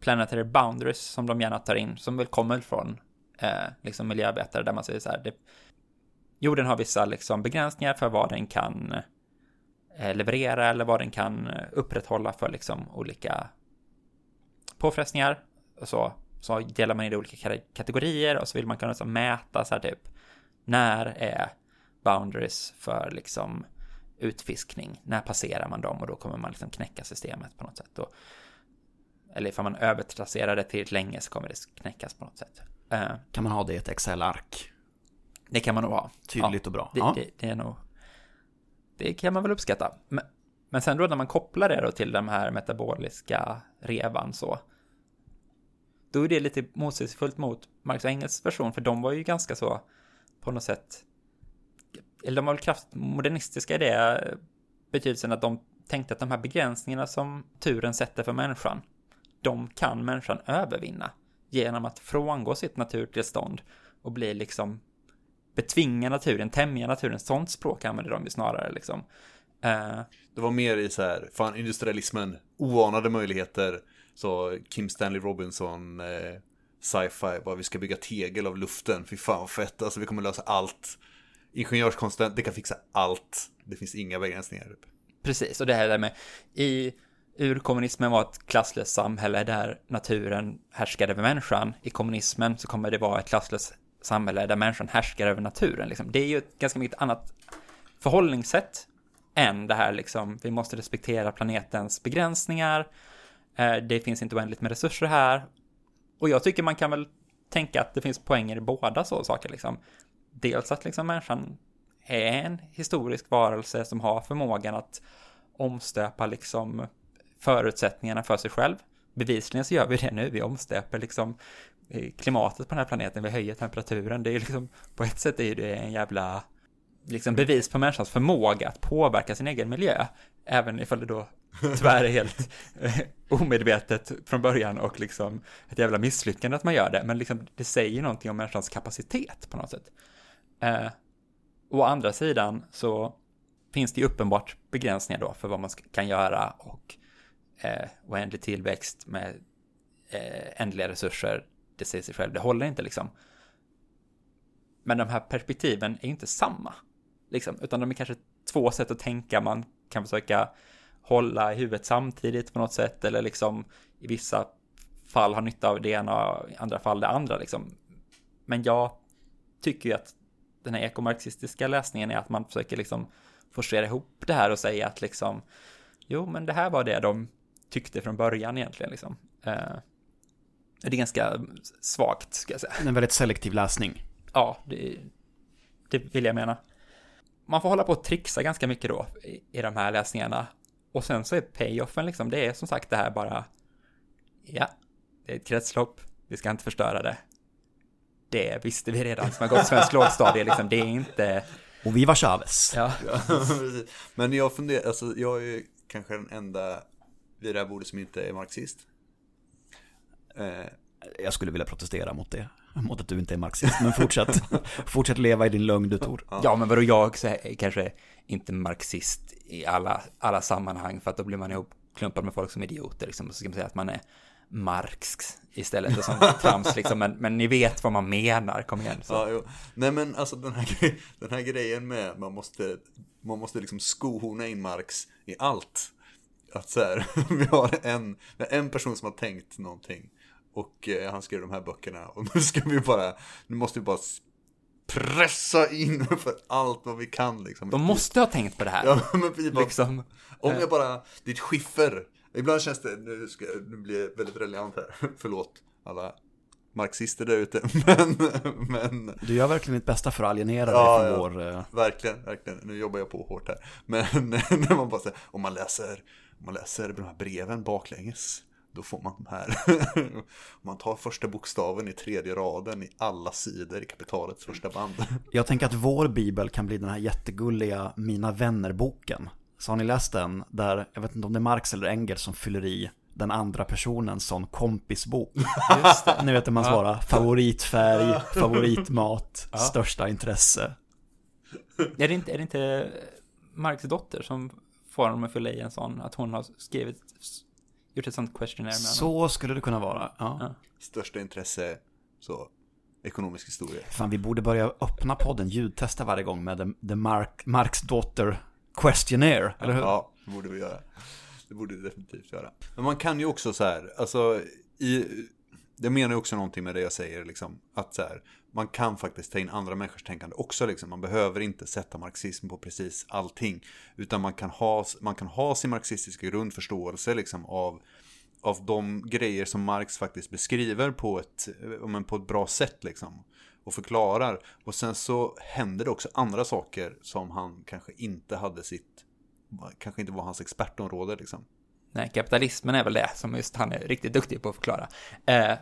planetary boundaries som de gärna tar in, som väl kommer från eh, liksom miljöarbetare där man säger så här, det, jorden har vissa liksom begränsningar för vad den kan eh, leverera eller vad den kan upprätthålla för liksom olika påfrestningar. Och så, så delar man in det i olika kategorier och så vill man kunna liksom mäta så här typ när är boundaries för liksom utfiskning, när passerar man dem och då kommer man liksom knäcka systemet på något sätt. Och, eller ifall man övertrasserar det tillräckligt länge så kommer det knäckas på något sätt. Eh, Kan man ha det i ett Excel-ark? det kan man nog ha. Tydligt och bra. Det, Ja. det, det är nog... Det kan man väl uppskatta. Men, men sen då när man kopplar det då till de här metaboliska revan så... Då är det lite motsägelsefullt mot Marx och Engels version, för de var ju ganska så på något sätt... Eller de var väl kraftigt modernistiska i det eh, betydelsen att de tänkte att de här begränsningarna som turen sätter för människan, de kan människan övervinna genom att frångå sitt naturtillstånd och bli liksom betvinga naturen, tämja naturen. Sånt språk använder de ju snarare liksom. Eh, det var mer i så här, fan industrialismen, oanade möjligheter. Så Kim Stanley Robinson, eh, sci-fi, bara vi ska bygga tegel av luften. Fy fan vad fett, alltså vi kommer lösa allt. Ingenjörskonsten, det kan fixa allt. Det finns inga begränsningar. precis, och det här där med i urkommunismen var ett klasslöst samhälle där naturen härskade över människan. I kommunismen så kommer det vara ett klasslöst samhälle där människan härskar över naturen. Liksom. Det är ju ett ganska mycket annat förhållningssätt än det här liksom, vi måste respektera planetens begränsningar. Eh, det finns inte oändligt med resurser här. Och jag tycker man kan väl tänka att det finns poänger i båda så saker liksom. Dels att liksom människan är en historisk varelse som har förmågan att omstöpa liksom förutsättningarna för sig själv. Bevisligen så gör vi det nu, vi omstöper liksom eh, klimatet på den här planeten, vi höjer temperaturen. Det är liksom, på ett sätt är det en jävla liksom bevis på människans förmåga att påverka sin egen miljö. Även ifall det då tyvärr är helt eh, omedvetet från början och liksom ett jävla misslyckande att man gör det. Men liksom det säger någonting om människans kapacitet på något sätt. Eh, å andra sidan så finns det ju uppenbart begränsningar då för vad man kan göra och eh, oändlig tillväxt med eh, ändliga resurser, det säger sig själv, det håller inte liksom. Men de här perspektiven är ju inte samma, liksom, utan de är kanske två sätt att tänka man kan försöka hålla i huvudet samtidigt på något sätt, eller liksom i vissa fall ha nytta av det ena och i andra fall det andra liksom. Men jag tycker ju att den här ekomarxistiska läsningen är att man försöker liksom forcera ihop det här och säga att liksom jo, men det här var det de tyckte från början egentligen liksom. Eh, det är ganska svagt, ska jag säga. En väldigt selektiv läsning. Ja, det, det vill jag mena. Man får hålla på och trixa ganska mycket då i, i de här läsningarna. Och sen så är payoffen liksom, det är som sagt det här bara, ja, det är ett kretslopp, vi ska inte förstöra det. Det visste vi redan som har gått svensk lågstadie, liksom, det är inte, Och Viva Chavez. ja. <laughs> Men jag funderar, alltså jag är kanske den enda vid det här bordet som inte är marxist. Eh, Jag skulle vilja protestera mot det. Mot att du inte är marxist. Men fortsätt. <laughs> fortsätt leva i din lögn du Tor. ja men vadå jag så är kanske inte marxist i alla, alla sammanhang för att då blir man ihopklumpad med folk som idioter liksom, och så ska man säga att man är Marx istället och sånt trams liksom, men, men ni vet vad man menar, kom igen. Så. ja, jo. Nej men alltså den här, gre- den här grejen med man måste, man måste liksom skohorna in Marx i allt. Att så här, <laughs> vi har en, vi en person som har tänkt någonting. Och eh, han skrev de här böckerna. Och nu ska vi bara, nu måste vi bara pressa in <laughs> för allt vad vi kan liksom. De måste ha tänkt på det här. Ja, <laughs> men bara, liksom. Om jag bara, ditt skiffer. Ibland känns det, nu, ska, nu blir jag väldigt relevant här. <laughs> Förlåt alla marxister där ute. <laughs> Men, men Du gör verkligen ditt bästa för att alienera dig Ja, från ja. vår... eh, verkligen, verkligen. Nu jobbar jag på hårt här. Men <laughs> när man bara säger, om man läser, om man läser de här breven baklänges. Då får man de här. Om man tar första bokstaven i tredje raden i alla sidor i kapitalets första band. Jag tänker att vår bibel kan bli den här jättegulliga Mina vänner-boken. Så har ni läst den? Där, jag vet inte om det är Marx eller Engels som fyller i den andra personens sån kompisbok. Ni vet hur man Ja. svarar favoritfärg, favoritmat, Ja. största intresse. Är det inte, är det inte Marx dotter som får honom att fylla i en sån, att hon har skrivit gjort ett sånt questionnaire med honom. Så skulle det kunna vara. Ja. Ja. Största intresse, så, ekonomisk historia. Fan, vi borde börja öppna podden, ljudtesta varje gång med The, the Mark, Marks Daughter Questionnaire, eller hur? Ja, det borde vi göra. Det borde vi definitivt göra. Men man kan ju också så här, alltså, i, det menar ju också någonting med det jag säger, liksom, att så här, man kan faktiskt ta in andra människors tänkande också, liksom. Man behöver inte sätta marxism på precis allting, utan man kan ha, man kan ha sin marxistiska grundförståelse, liksom, av av de grejer som Marx faktiskt beskriver på ett, men på ett bra sätt liksom. Och förklarar. Och sen så händer det också andra saker som han kanske inte hade sitt, kanske inte var hans expertområde liksom. Nej, kapitalismen är väl det som just han är riktigt duktig på att förklara. Eh,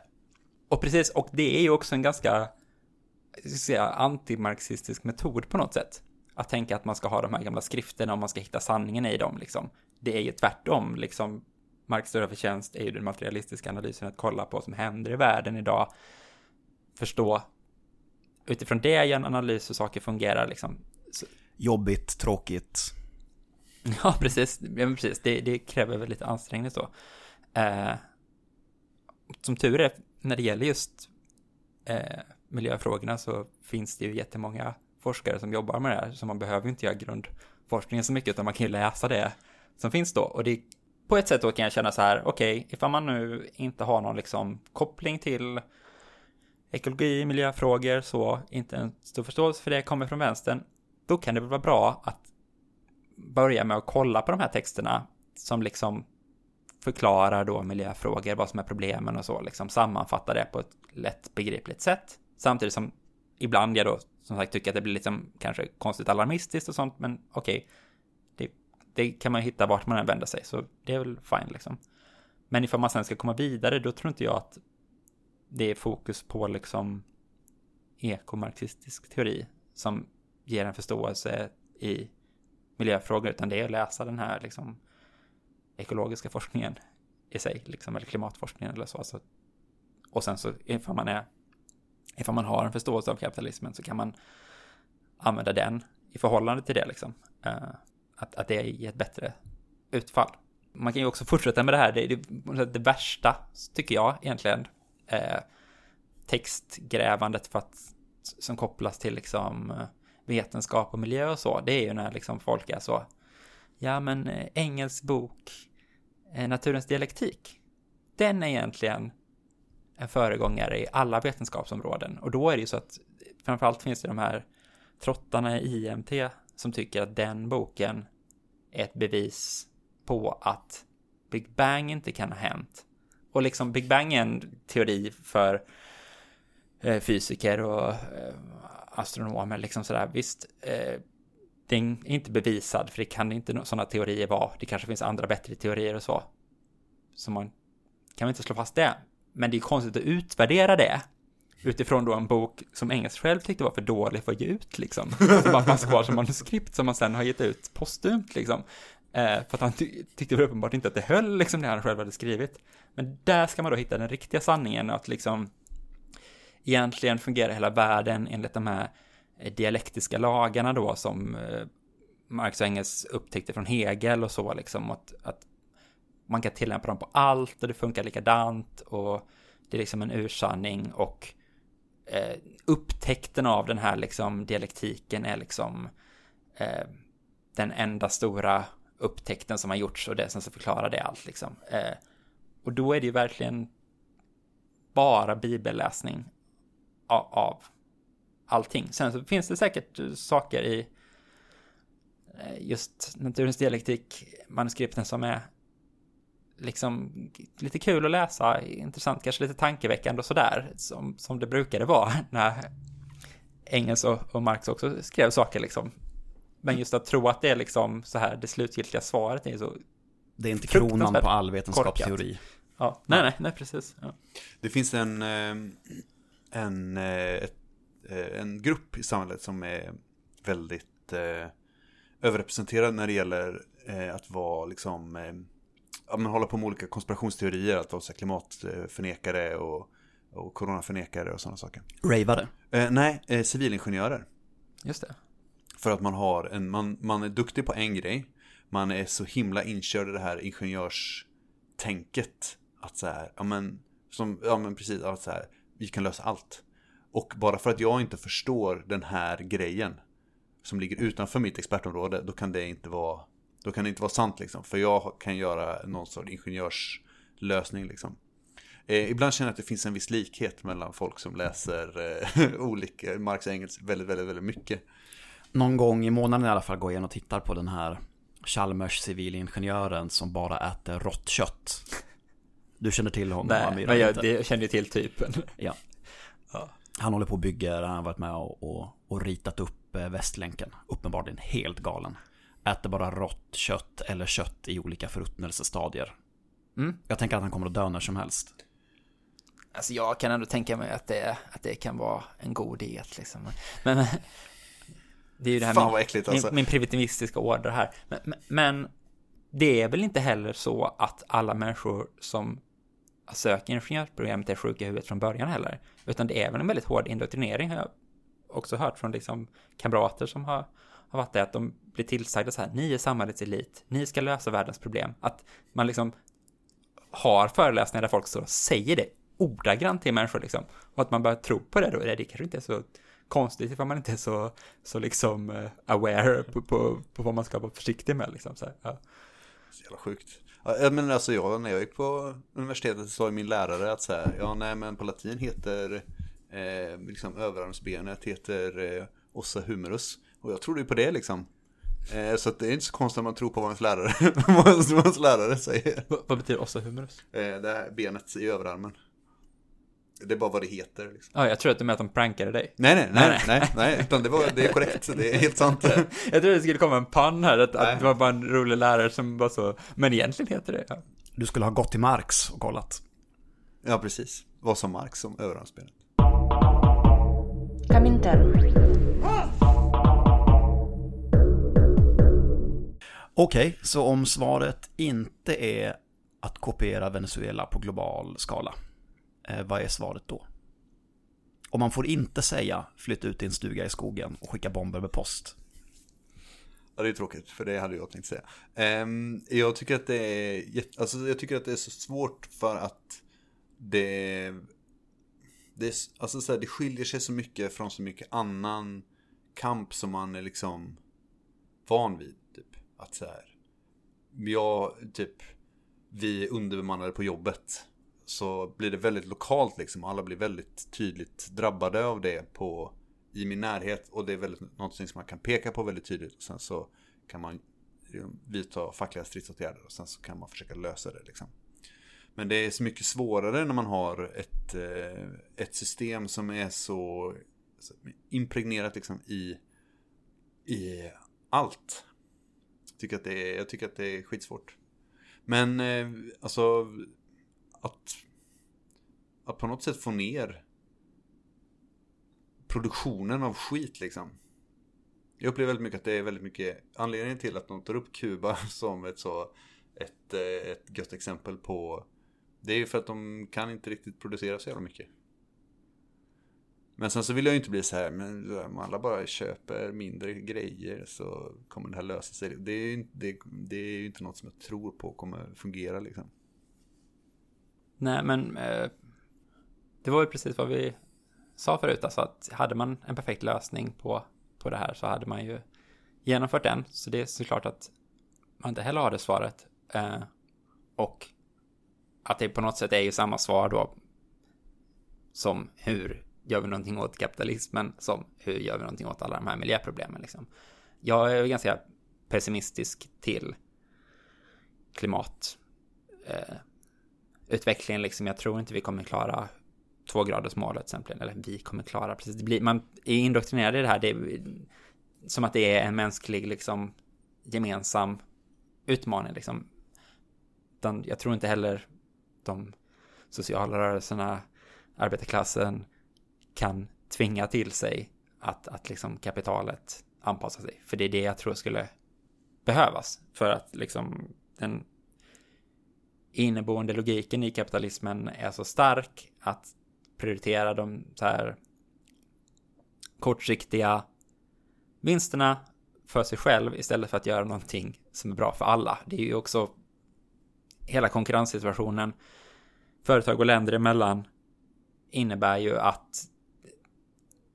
och precis, och det är ju också en ganska, jag ska säga, antimarxistisk metod på något sätt. Att tänka att man ska ha de här gamla skrifterna och man ska hitta sanningen i dem liksom. Det är ju tvärtom liksom. Marx stora förtjänst är ju den materialistiska analysen att kolla på vad som händer i världen idag. Förstå utifrån det göra en analys hur saker fungerar liksom. Jobbigt, tråkigt. <laughs> Ja, precis. Ja, precis. Det, det kräver väl lite ansträngning så. Eh, som tur är, när det gäller just eh, miljöfrågorna så finns det ju jättemånga forskare som jobbar med det här, så man behöver ju inte göra grundforskningen så mycket, utan man kan ju läsa det som finns då. Och det, på ett sätt då kan jag känna så här, okej, okay, ifall man nu inte har någon liksom koppling till ekologi, miljöfrågor, så inte en stor förståelse för det kommer från vänstern, då kan det väl vara bra att börja med att kolla på de här texterna som liksom förklarar då miljöfrågor, vad som är problemen och så, liksom sammanfatta det på ett lättbegripligt sätt. Samtidigt som ibland jag då som sagt tycker att det blir liksom kanske konstigt alarmistiskt och sånt, men okej, okay, det, det, kan man hitta vart man än vänder sig, så det är väl fine liksom. Men ifall man sen ska komma vidare, då tror inte jag att det är fokus på liksom ekomarxistisk teori som ger en förståelse i miljöfrågor, utan det är att läsa den här liksom ekologiska forskningen i sig, liksom, eller klimatforskningen eller så. Alltså, och sen så ifall man är, ifall man har en förståelse av kapitalismen så kan man använda den i förhållande till det liksom. Uh, att, att det ger ett bättre utfall. Man kan ju också fortsätta med det här, det, det, det värsta tycker jag egentligen, eh, textgrävandet för att, som kopplas till liksom eh, vetenskap och miljö och så, det är ju när liksom folk är så, ja men eh, Engels bok eh, Naturens dialektik, den är egentligen en föregångare i alla vetenskapsområden. Och då är det ju så att framförallt finns det de här trottarna i IMT som tycker att den boken är ett bevis på att Big Bang inte kan ha hänt. Och liksom Big Bang är en teori för eh, fysiker och eh, astronomer, liksom sådär, visst, eh, det är inte bevisad, för det kan inte sådana teorier vara. Det kanske finns andra bättre teorier och så. Så man kan väl inte slå fast det. Men det är konstigt att utvärdera det utifrån då en bok som Engels själv tyckte var för dålig för att ge ut, liksom. Som bara fanns kvar som manuskript som man sen har gett ut postumt, liksom. Eh, för att han ty tyckte väl uppenbart inte att det höll, liksom, det han själv hade skrivit. Men där ska man då hitta den riktiga sanningen, att liksom egentligen fungerar hela världen enligt de här eh, dialektiska lagarna då som eh, Marx och Engels upptäckte från Hegel och så liksom att, att man kan tillämpa dem på allt och det funkar likadant och det är liksom en ursanning och eh, upptäckten av den här liksom dialektiken är liksom eh, den enda stora upptäckten som har gjorts och det som så förklarar det allt liksom. Eh, och då är det ju verkligen bara bibelläsning av, av allting. Sen så finns det säkert eh, saker i eh, just naturens dialektik, manuskripten som är liksom lite kul att läsa, intressant, kanske lite tankeväckande och sådär, som, som det brukade vara <laughs> när Engels och, och Marx också skrev saker liksom. Men just att tro att det är liksom så här, det slutgiltiga svaret är så Det är inte kronan på all vetenskapsteori. Ja, nej, nej, nej, precis. Ja. Det finns en, eh, en, eh, eh, en grupp i samhället som är väldigt eh, överrepresenterad när det gäller att vara liksom eh, ja, men hålla på med olika konspirationsteorier, att vara klimatförnekare och, och coronaförnekare och sådana saker. Ravade? Eh, nej, eh, civilingenjörer. Just det. För att man har en, man, man är duktig på en grej, man är så himla inkörd i det här ingenjörstänket. att så här, ja men, som, ja men precis, att så här, vi kan lösa allt. Och bara för att jag inte förstår den här grejen som ligger utanför mitt expertområde, då kan det inte vara, då kan det inte vara sant liksom. För jag kan göra någon sorts ingenjörslösning liksom. Eh, ibland känner jag att det finns en viss likhet mellan folk som läser eh, <laughs> olika Marx och Engels väldigt, väldigt, väldigt mycket. Någon gång i månaden i alla fall går jag in och tittar på den här Chalmers civilingenjören som bara äter rått kött. Du känner till honom? Nej, men jag, inte? känner till typen. Ja. Ja. Han håller på och bygger, han har varit med och, och, och ritat upp eh, Västlänken. Uppenbarligen helt galen. Äter bara rått kött eller kött i olika förruttnelsestadier. Mm. Jag tänker att han kommer att dö när som helst. Alltså jag kan ändå tänka mig att det, att det kan vara en god diet liksom. Men det är ju det här Fan vad äckligt alltså. min, min primitivistiska order här. Men, men, men det är väl inte heller så att alla människor som söker ingenjörsprogrammet är sjuka i huvudet från början heller. Utan det är väl en väldigt hård indoktrinering har jag också hört från liksom kamrater som har, har varit det. Att de blir tillsagda så här, ni är samhällets elit, ni ska lösa världens problem. Att man liksom har föreläsningar där folk står och säger det ordagrant till människor liksom. Och att man börjar tro på det då, det kanske inte är så konstigt ifall man inte är så, så liksom eh, aware på, på, på vad man ska vara försiktig med liksom. Så här, ja. Så jävla sjukt. Ja, menar alltså jag, när jag gick på universitetet så sa min lärare att så här, ja nej men på latin heter eh, liksom överarmsbenet heter eh, ossa humerus. Och jag trodde ju på det liksom. Eh, så att det är inte så konstigt att man tror på vad ens lärare, <laughs> vad ens lärare säger. Vad, vad betyder ossa humerus? Eh, det här benet i överarmen. Det är bara vad det heter liksom. Ja, jag tror att du menar att de prankade dig. Nej, nej, nej, nej, nej, utan det, var, det är korrekt, det är helt sant. <laughs> Jag trodde det skulle komma en pann här, att, Nej. att det var bara en rolig lärare som var så, men egentligen heter det, ja. Du skulle ha gått till Marx och kollat. Ja, precis. Vad som Marx som. Comintern. Okej, så om svaret inte är att kopiera Venezuela på global skala, Eh, vad är svaret då? Och man får inte säga flytta ut din stuga i skogen och skicka bomber med post. Ja, det är tråkigt, för det hade jag tänkt säga. Ehm, jag, tycker att det är, alltså, jag tycker att det är så svårt för att det, det, är, alltså, så här, det skiljer sig så mycket från så mycket annan kamp som man är liksom van vid. Typ. Att så här, jag, typ, vi är underbemannade på jobbet. Så blir det väldigt lokalt liksom. Alla blir väldigt tydligt drabbade av det på, i min närhet. Och det är väldigt någonting som man kan peka på väldigt tydligt. Och sen så kan man vidta fackliga stridsåtgärder. Och sen så kan man försöka lösa det liksom. Men det är så mycket svårare när man har ett, eh, ett system som är så, impregnerat liksom i, i allt. Jag tycker, att det är, jag tycker att det är skitsvårt. Men eh, alltså att, att på något sätt få ner produktionen av skit liksom. Jag upplever väldigt mycket att det är väldigt mycket anledningen till att de tar upp Kuba <laughs> som ett så ett, eh, ett gött exempel på det är ju för att de kan inte riktigt producera så jävla mycket. Men sen så vill jag ju inte bli så här, men om alla bara köper mindre grejer så kommer det här lösa sig. Det är ju inte, det, det är ju inte något som jag tror på kommer fungera liksom. Nej, men eh, det var ju precis vad vi sa förut, alltså att hade man en perfekt lösning på, på det här så hade man ju genomfört den. Så det är såklart att man inte heller har det svaret. Eh, och att det på något sätt är ju samma svar då som hur gör vi någonting åt kapitalismen som hur gör vi någonting åt alla de här miljöproblemen liksom. Jag är ganska pessimistisk till klimat eh, utvecklingen liksom. Jag tror inte vi kommer klara tvågradersmålet till exempel. Eller vi kommer klara, precis. Det blir, man är indoktrinerad i det här. Det är som att det är en mänsklig liksom gemensam utmaning liksom. Utan jag tror inte heller de sociala rörelserna, arbetarklassen kan tvinga till sig att, att liksom kapitalet anpassar sig. För det är det jag tror skulle behövas för att liksom den inneboende logiken i kapitalismen är så stark att prioritera de så här kortsiktiga vinsterna för sig själv istället för att göra någonting som är bra för alla. Det är ju också hela konkurrenssituationen företag och länder emellan innebär ju att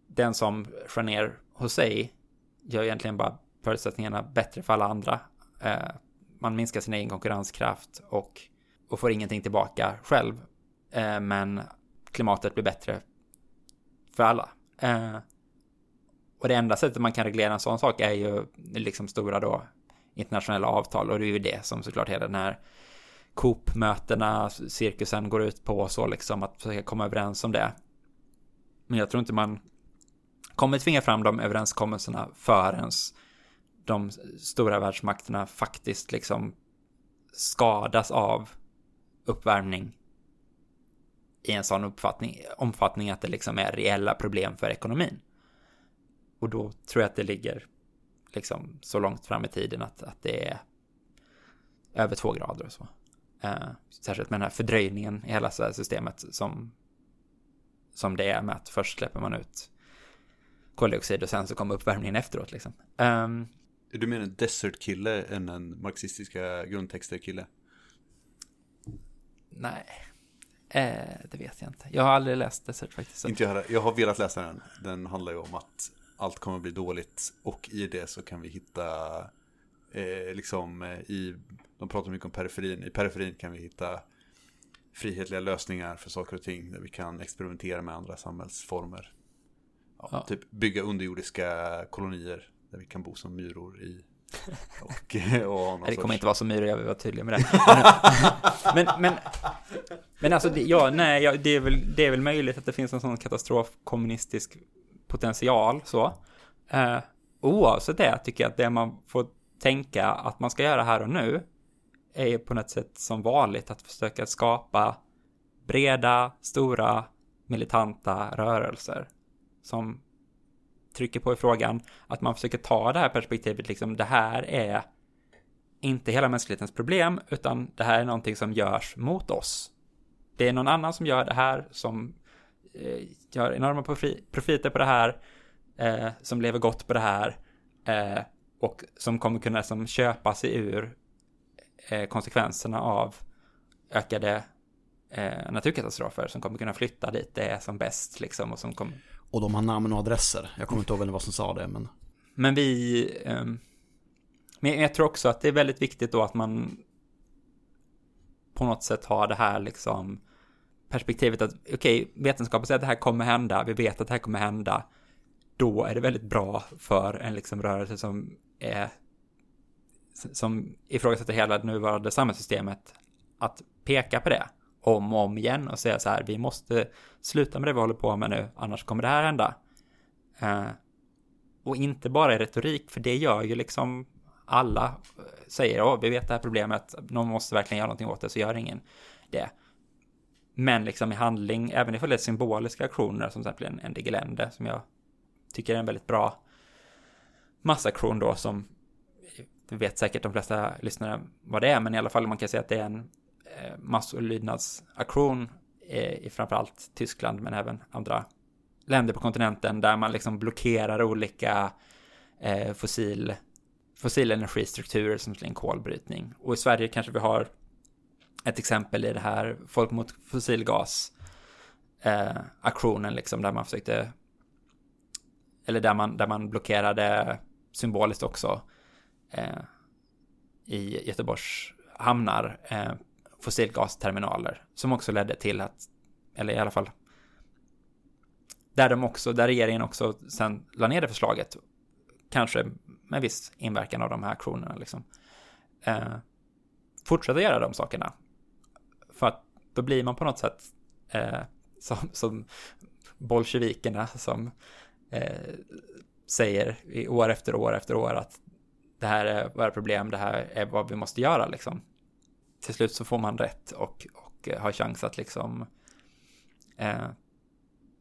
den som skär ner hos sig gör egentligen bara förutsättningarna bättre för alla andra. Eh, man minskar sin egen konkurrenskraft och, och får ingenting tillbaka själv. Eh, men klimatet blir bättre för alla. Eh, och det enda sättet man kan reglera en sån sak är ju liksom stora då internationella avtal och det är ju det som såklart hela den här Coop-mötena, cirkusen går ut på så liksom att försöka komma överens om det. Men jag tror inte man kommer tvinga fram de överenskommelserna förrän de stora världsmakterna faktiskt liksom skadas av uppvärmning i en sån uppfattning, omfattning att det liksom är reella problem för ekonomin. Och då tror jag att det ligger liksom så långt fram i tiden att, att det är över två grader och så. Eh, särskilt med den här fördröjningen i hela systemet som, som det är med att först släpper man ut koldioxid och sen så kommer uppvärmningen efteråt liksom. Um, är du mer en desert-kille än en marxistiska grundtexter-kille? Nej, eh, det vet jag inte. Jag har aldrig läst Desert faktiskt. Inte jag heller. Jag har velat läsa den. Den handlar ju om att allt kommer bli dåligt och i det så kan vi hitta eh, liksom eh, i, de pratar mycket om periferin, i periferin kan vi hitta frihetliga lösningar för saker och ting där vi kan experimentera med andra samhällsformer. Ja, ja. Typ bygga underjordiska kolonier där vi kan bo som myror i och, och det kommer inte vara så myror, jag vill vara tydlig med det. <laughs> men, men, men alltså, det, ja, nej, ja, det, är väl, det är väl möjligt att det finns en sån katastrofkommunistisk potential så. Eh, oavsett det tycker jag att det man får tänka att man ska göra här och nu är på något sätt som vanligt att försöka skapa breda, stora, militanta rörelser som trycker på i frågan, att man försöker ta det här perspektivet, liksom det här är inte hela mänsklighetens problem, utan det här är någonting som görs mot oss. Det är någon annan som gör det här, som eh, gör enorma profiter på det här, eh, som lever gott på det här, eh, och som kommer kunna som, köpa sig ur eh, konsekvenserna av ökade eh, naturkatastrofer som kommer kunna flytta dit det är som bäst liksom och som kommer... Och de har namn och adresser. Jag kommer inte ihåg vem det var som sa det men... Men vi... Eh, men jag tror också att det är väldigt viktigt då att man på något sätt har det här liksom perspektivet att okej, okay, vetenskapen säger att det här kommer hända, vi vet att det här kommer hända, då är det väldigt bra för en liksom rörelse som är som ifrågasätter hela det nuvarande samhällssystemet att peka på det om och om igen och säga så här, vi måste sluta med det vi håller på med nu, annars kommer det här hända. Eh, och inte bara i retorik, för det gör ju liksom alla eh, säger, åh, vi vet det här problemet, någon måste verkligen göra någonting åt det, så gör ingen det. Men liksom i handling, även ifall det är symboliska aktioner, som till exempel en, en Digelände, som jag tycker är en väldigt bra massaktion då som vi vet säkert de flesta lyssnare vad det är, men i alla fall man kan säga att det är en Eh, massolydnadsaktion eh, i framförallt Tyskland, men även andra länder på kontinenten där man liksom blockerar olika eh, fossil, fossil energistrukturer som en kolbrytning. Och i Sverige kanske vi har ett exempel i det här Folk mot fossilgas eh, aktionen liksom där man försökte eller där man, där man blockerade symboliskt också eh, i Göteborgs hamnar eh, fossilgasterminaler som också ledde till att, eller i alla fall där de också, där regeringen också sen la ner det förslaget, kanske med viss inverkan av de här aktionerna liksom, eh, fortsätta göra de sakerna. För att då blir man på något sätt eh, som, som bolsjevikerna som eh, säger i år efter år efter år att det här är våra problem, det här är vad vi måste göra liksom. Till slut så får man rätt och, och eh, har chans att liksom eh,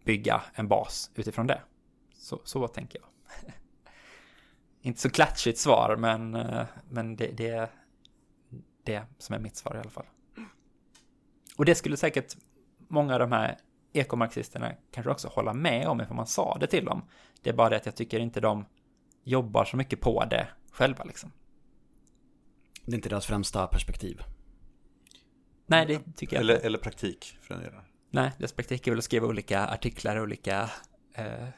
bygga en bas utifrån det. Så, så tänker jag. <laughs> Inte så klatschigt svar, men, eh, men det, det är det som är mitt svar i alla fall. Och det skulle säkert många av de här ekomarxisterna kanske också hålla med om ifall man sa det till dem. Det är bara det att jag tycker inte de jobbar så mycket på det själva liksom. Det är inte deras främsta perspektiv. Nej, det tycker jag Eller, inte. eller praktik för den delen. Nej, dess praktik är väl att skriva olika artiklar och olika eh,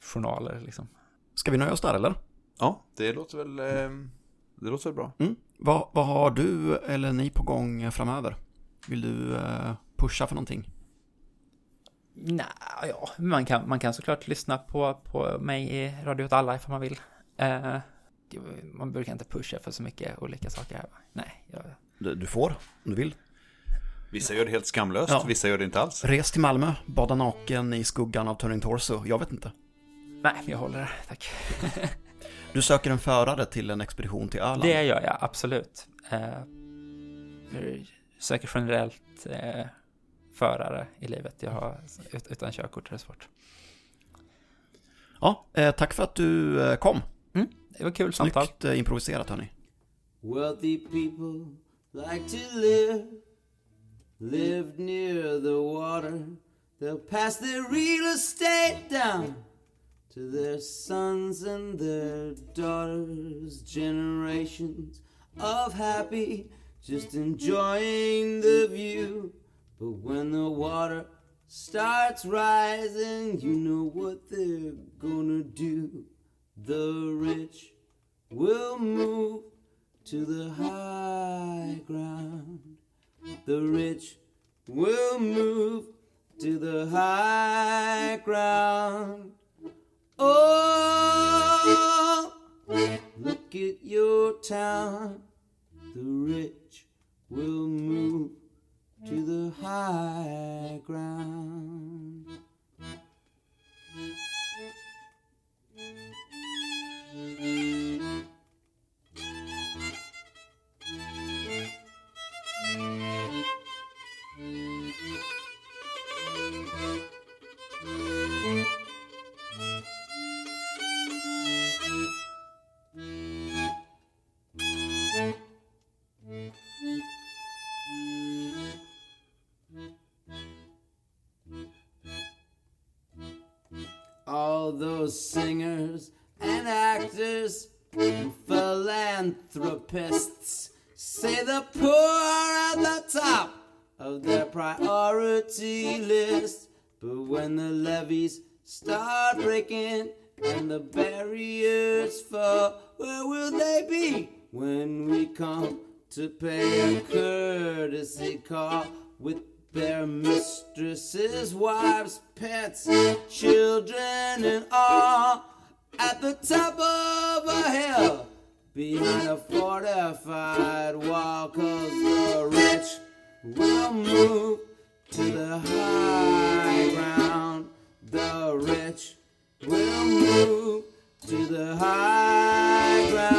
journaler liksom. Ska vi nöja oss där eller? Ja, det låter väl, eh, det låter väl bra. Mm. Vad, vad har du eller ni på gång framöver? Vill du eh, pusha för någonting? Nej, ja, man kan, man kan såklart lyssna på, på mig i Radio åt alla ifall man vill. Eh, man brukar inte pusha för så mycket olika saker här. Nej, jag, Du, du får, om du vill. Vissa gör det helt skamlöst, Ja. vissa gör det inte alls. Res till Malmö, bada naken i skuggan av Turning Torso. Jag vet inte. nej, jag håller det, tack. Du söker en förare till en expedition till Öland. Det gör jag, absolut. Eh, jag söker generellt eh, förare i livet. Jag har, ut, utan körkort är det svårt. Ja, eh, tack för att du kom. Det var kul samtal. Snyggt improviserat hörni. Wealthy people like to live, live near the water. They'll pass their real estate down to their sons and their daughters. Generations of happy, just enjoying the view. But when the water starts rising, you know what they're gonna do. The rich will move to the high ground. The rich will move to the high ground. Oh, look at your town. The rich will move to the high ground. Wives, pets, children, and all at the top of a hill behind a fortified wall? Cause the rich will move to the high ground. The rich will move to the high ground.